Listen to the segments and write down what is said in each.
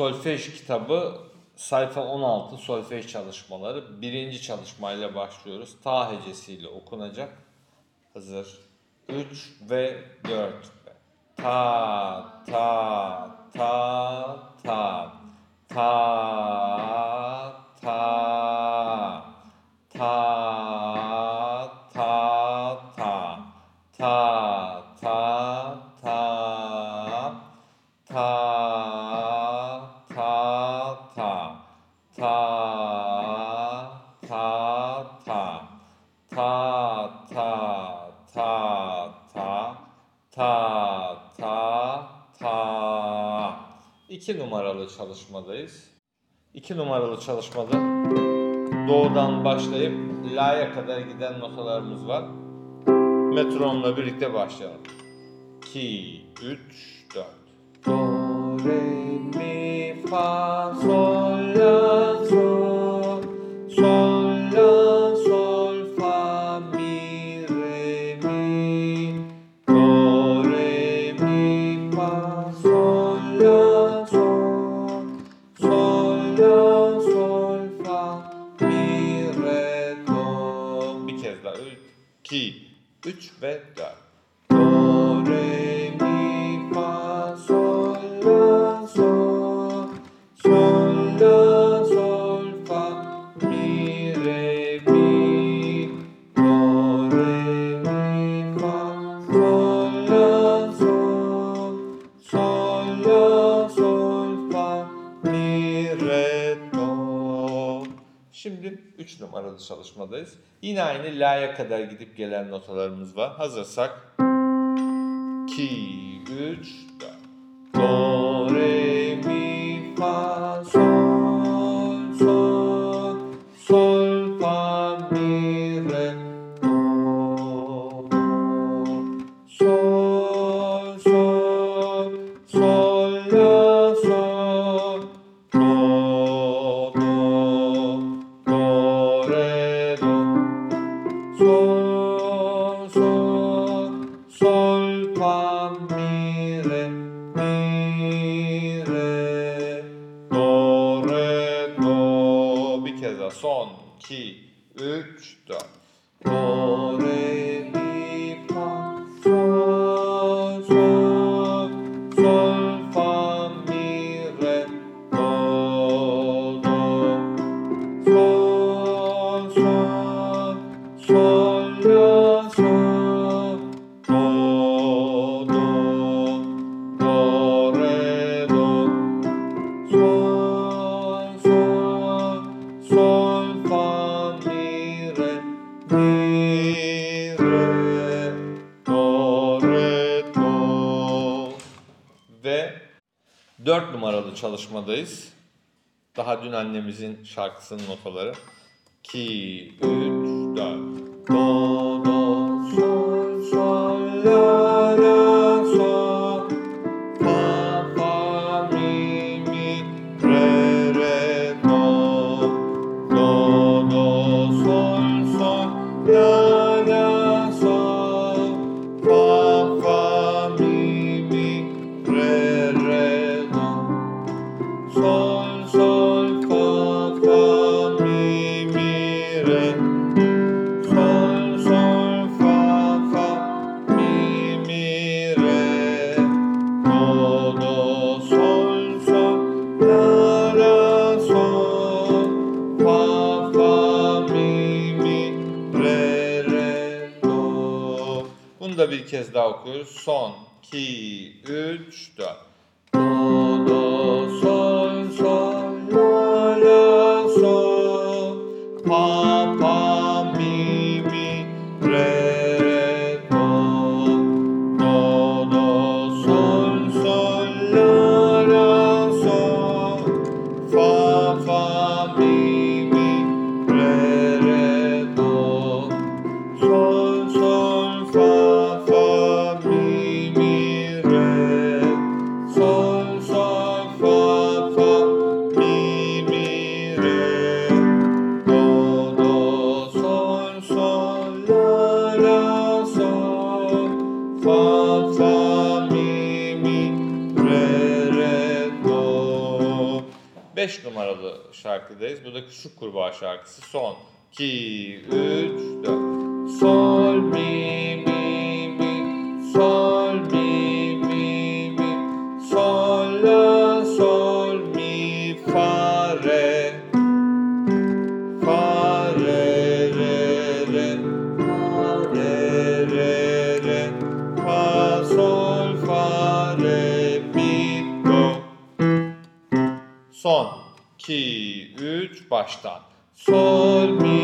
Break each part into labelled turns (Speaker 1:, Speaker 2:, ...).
Speaker 1: solfej kitabı sayfa 16 solfej çalışmaları. Birinci çalışmayla başlıyoruz. Ta hecesiyle okunacak. Hazır. 3 ve 4. Ta ta ta ta ta ta ta ta ta ta 2 numaralı çalışmadayız. 2 numaralı çalışmada doğudan başlayıp la'ya kadar giden notalarımız var. Metronomla birlikte başlayalım. 2, 3, 4. Do, re, mi, fa, sol. Şimdi 3 numaralı çalışmadayız. Yine aynı la'ya kadar gidip gelen notalarımız var. Hazırsak 2 3 4 Do re mi fa sol çalışmadayız. Daha dün annemizin şarkısının notaları. 2, 3, 4. da bir kez daha okuyoruz. Son, 2, 3, 4. Do, do, sol. 5 numaralı şarkıdayız. Bu da Küçük Kurbağa şarkısı. Son 2, 3, 4. Sol, mi, mi, mi. Sol, baştan. Sol mi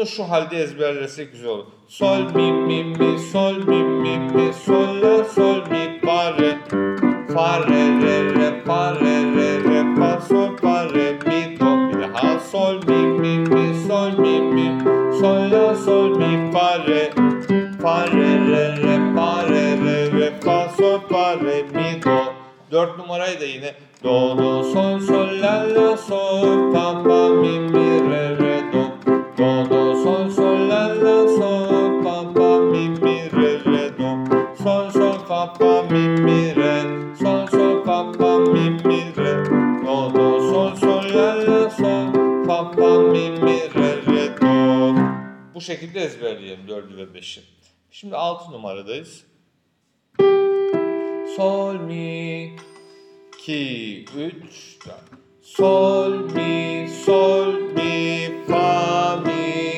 Speaker 1: bunu şu halde ezberlesek güzel olur. Sol mi mi mi sol mi mi mi sol la sol mi fa re. Fa re re re fa re re re fa sol fa re mi do bir daha sol mi mi mi sol mi mi sol la sol mi fa re. Fa re re re fa re re re fa sol fa re mi do. Dört numarayı da yine do do sol sol la la sol fa fa mi mi re re ve 5'i. Şimdi 6 numaradayız. Sol mi 2 3 4 Sol mi sol mi fa mi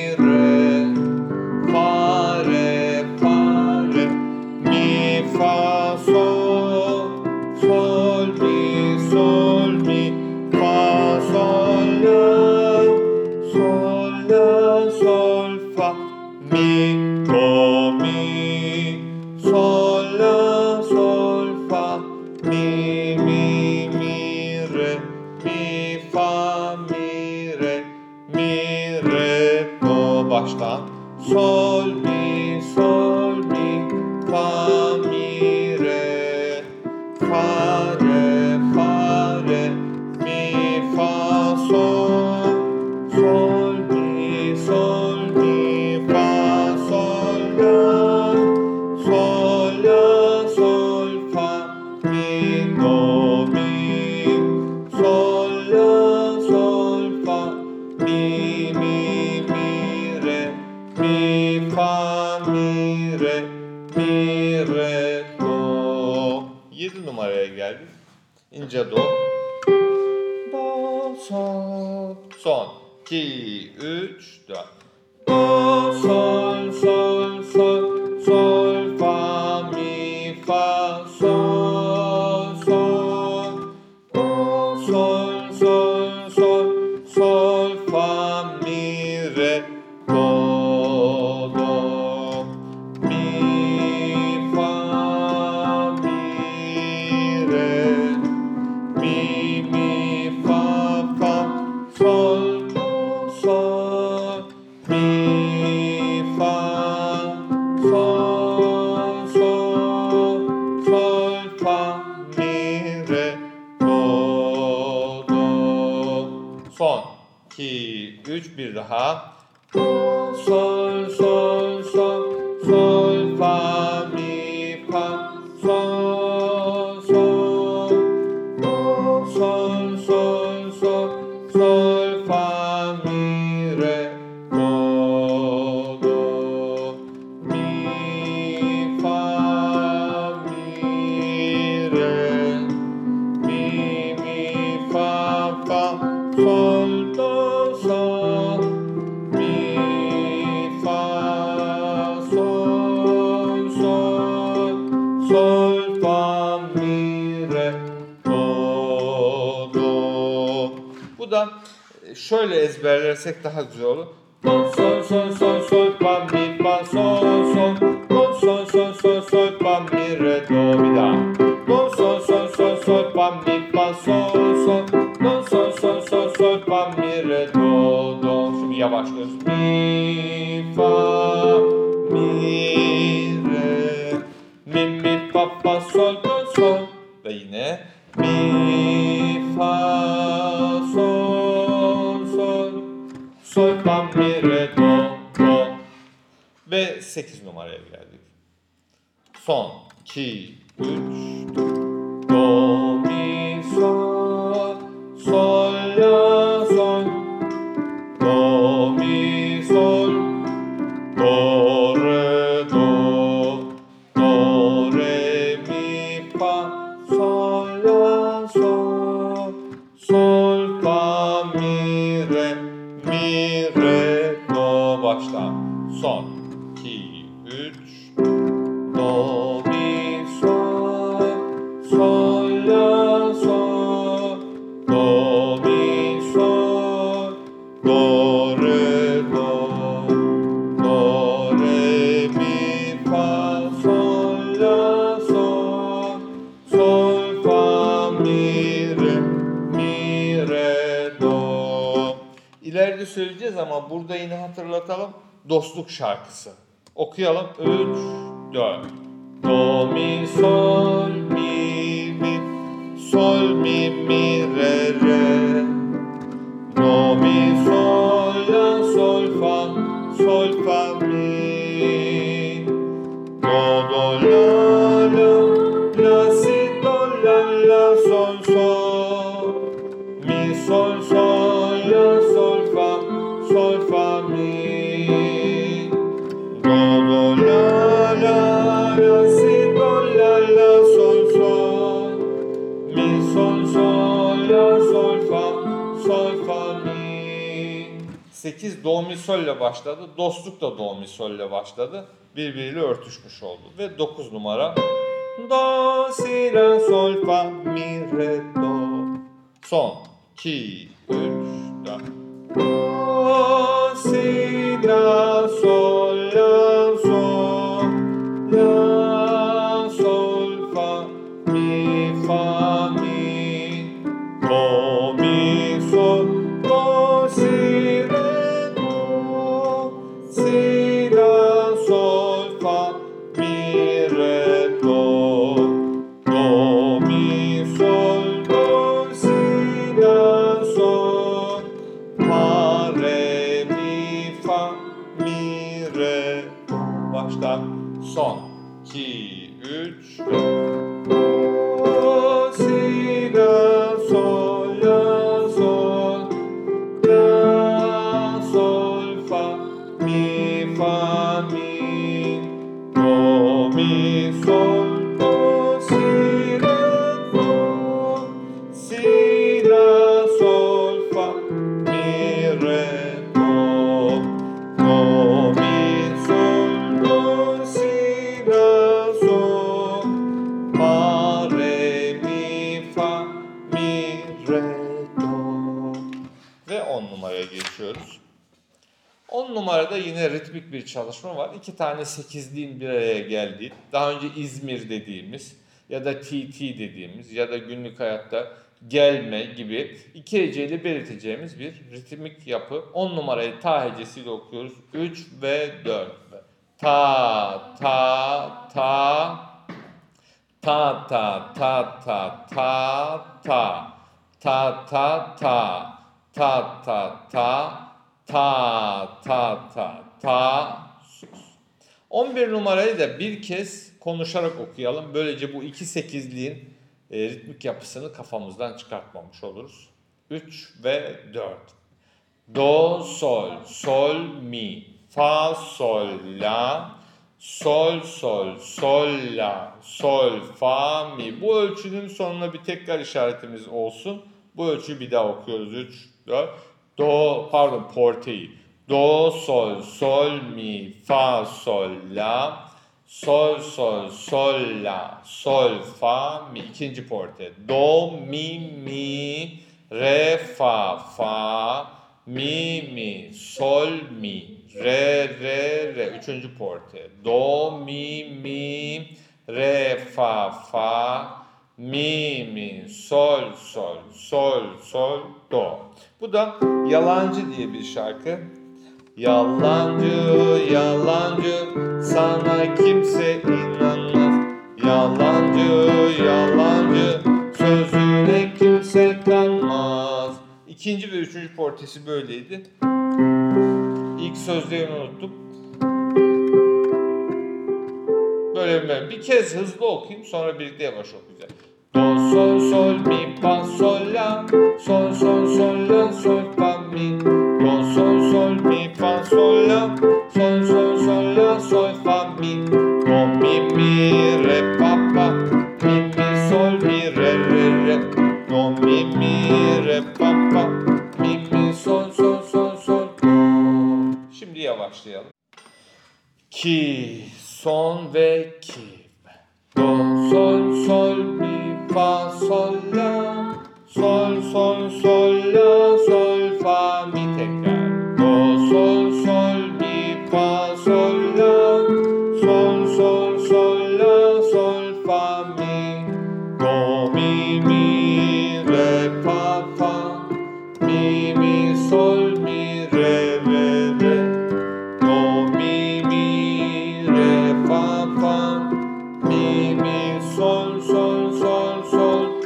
Speaker 1: İnce do. Do sol. Son. 2 3 4 Do sol sol sol sol 2 3 bir daha şöyle ezberlersek daha güzel olur. Don sol sol sol sol fa mi fa sol sol Don sol sol sol sol fa mi re do mi da Don sol sol sol sol fa mi fa sol sol Don sol sol sol sol fa mi re do do Şimdi yavaşlıyoruz Mi fa mi re Mi mi fa fa sol do sol Ve yine mi fa Sol pampire do do. Ve 8 numaraya geldik. Son 2 3 do mi sol sol İleride söyleyeceğiz ama burada yine hatırlatalım. Dostluk şarkısı. Okuyalım. 3 4 Do mi sol mi mi? Sol mi mi re re 8 do mi sol ile başladı. Dostluk da do mi sol ile başladı. Birbiriyle örtüşmüş oldu. Ve 9 numara Do si la sol fa mi re do Son 2 3 4 Do si la geçiyoruz. 10 numarada yine ritmik bir çalışma var. İki tane sekizliğin bir araya geldiği, daha önce İzmir dediğimiz ya da TT dediğimiz ya da günlük hayatta gelme gibi iki heceyle belirteceğimiz bir ritmik yapı. 10 numarayı ta hecesiyle okuyoruz. 3 ve 4. Ta, ta, ta, ta, ta, ta, ta, ta, ta, ta, ta, ta, ta, ta, ta, ta, ta, ta, ta, sus. 11 numarayı da bir kez konuşarak okuyalım. Böylece bu iki sekizliğin e, ritmik yapısını kafamızdan çıkartmamış oluruz. 3 ve 4. Do, sol, sol, mi, fa, sol, la, sol, sol, sol, la, sol, fa, mi. Bu ölçünün sonuna bir tekrar işaretimiz olsun. Bu ölçüyü bir daha okuyoruz. 3, 4. Do, pardon porteyi. Do, sol, sol, mi, fa, sol, la, sol, sol, sol, la, sol, fa, mi. İkinci porte. Do, mi, mi, re, fa, fa, mi, mi, sol, mi, re, re, re. Üçüncü porte. Do, mi, mi, re, fa, fa, mi, mi, sol, sol, sol, sol, do. Bu da Yalancı diye bir şarkı. Yalancı, yalancı, sana kimse inanmaz. Yalancı, yalancı, sözüne kimse kanmaz. İkinci ve üçüncü portesi böyleydi. İlk sözlerini unuttum. söylemem. Bir kez hızlı okuyayım sonra birlikte yavaş okuyacağız. Do, sol, sol, mi, fa, sol, la. Sol, sol, sol, la, sol, fa, mi. Do, sol, sol, mi, fa, sol, la. Sol, sol, sol, la, sol, fa, mi. Do, mi, mi, re, fa, fa. Mi, mi, sol, mi, re, re, re. Do, mi, mi, re, fa, fa. Mi, mi, sol, sol, sol, sol. Şimdi yavaşlayalım. Ki, son ve ki. Sol,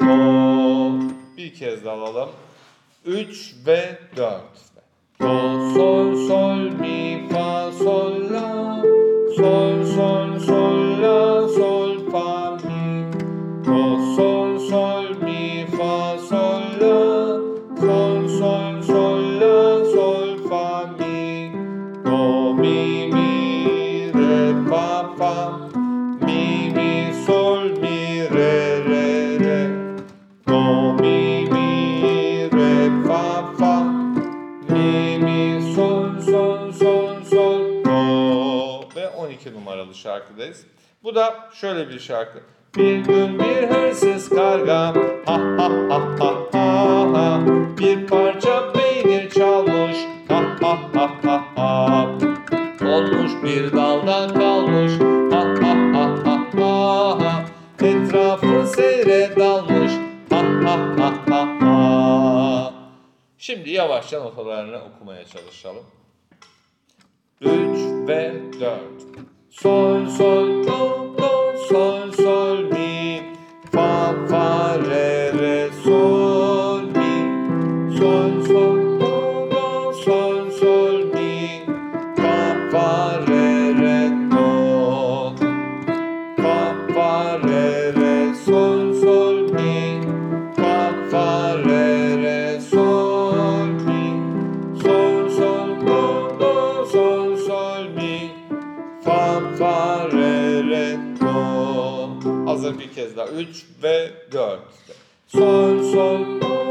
Speaker 1: do. Bir kez daha alalım. 3 ve 4. Do, sol, sol, mi, fa, sol, Mi, mi, sol, sol, sol, sol, do. Ve 12 numaralı şarkıdayız. Bu da şöyle bir şarkı. Bir gün bir hırsız karga ha ha ha ha ha ha bir parça peynir çalmış ha ha ha ha ha olmuş bir dalda kalmış Şimdi yavaşça notalarını okumaya çalışalım. 3 ve 4 Sol sol sol sol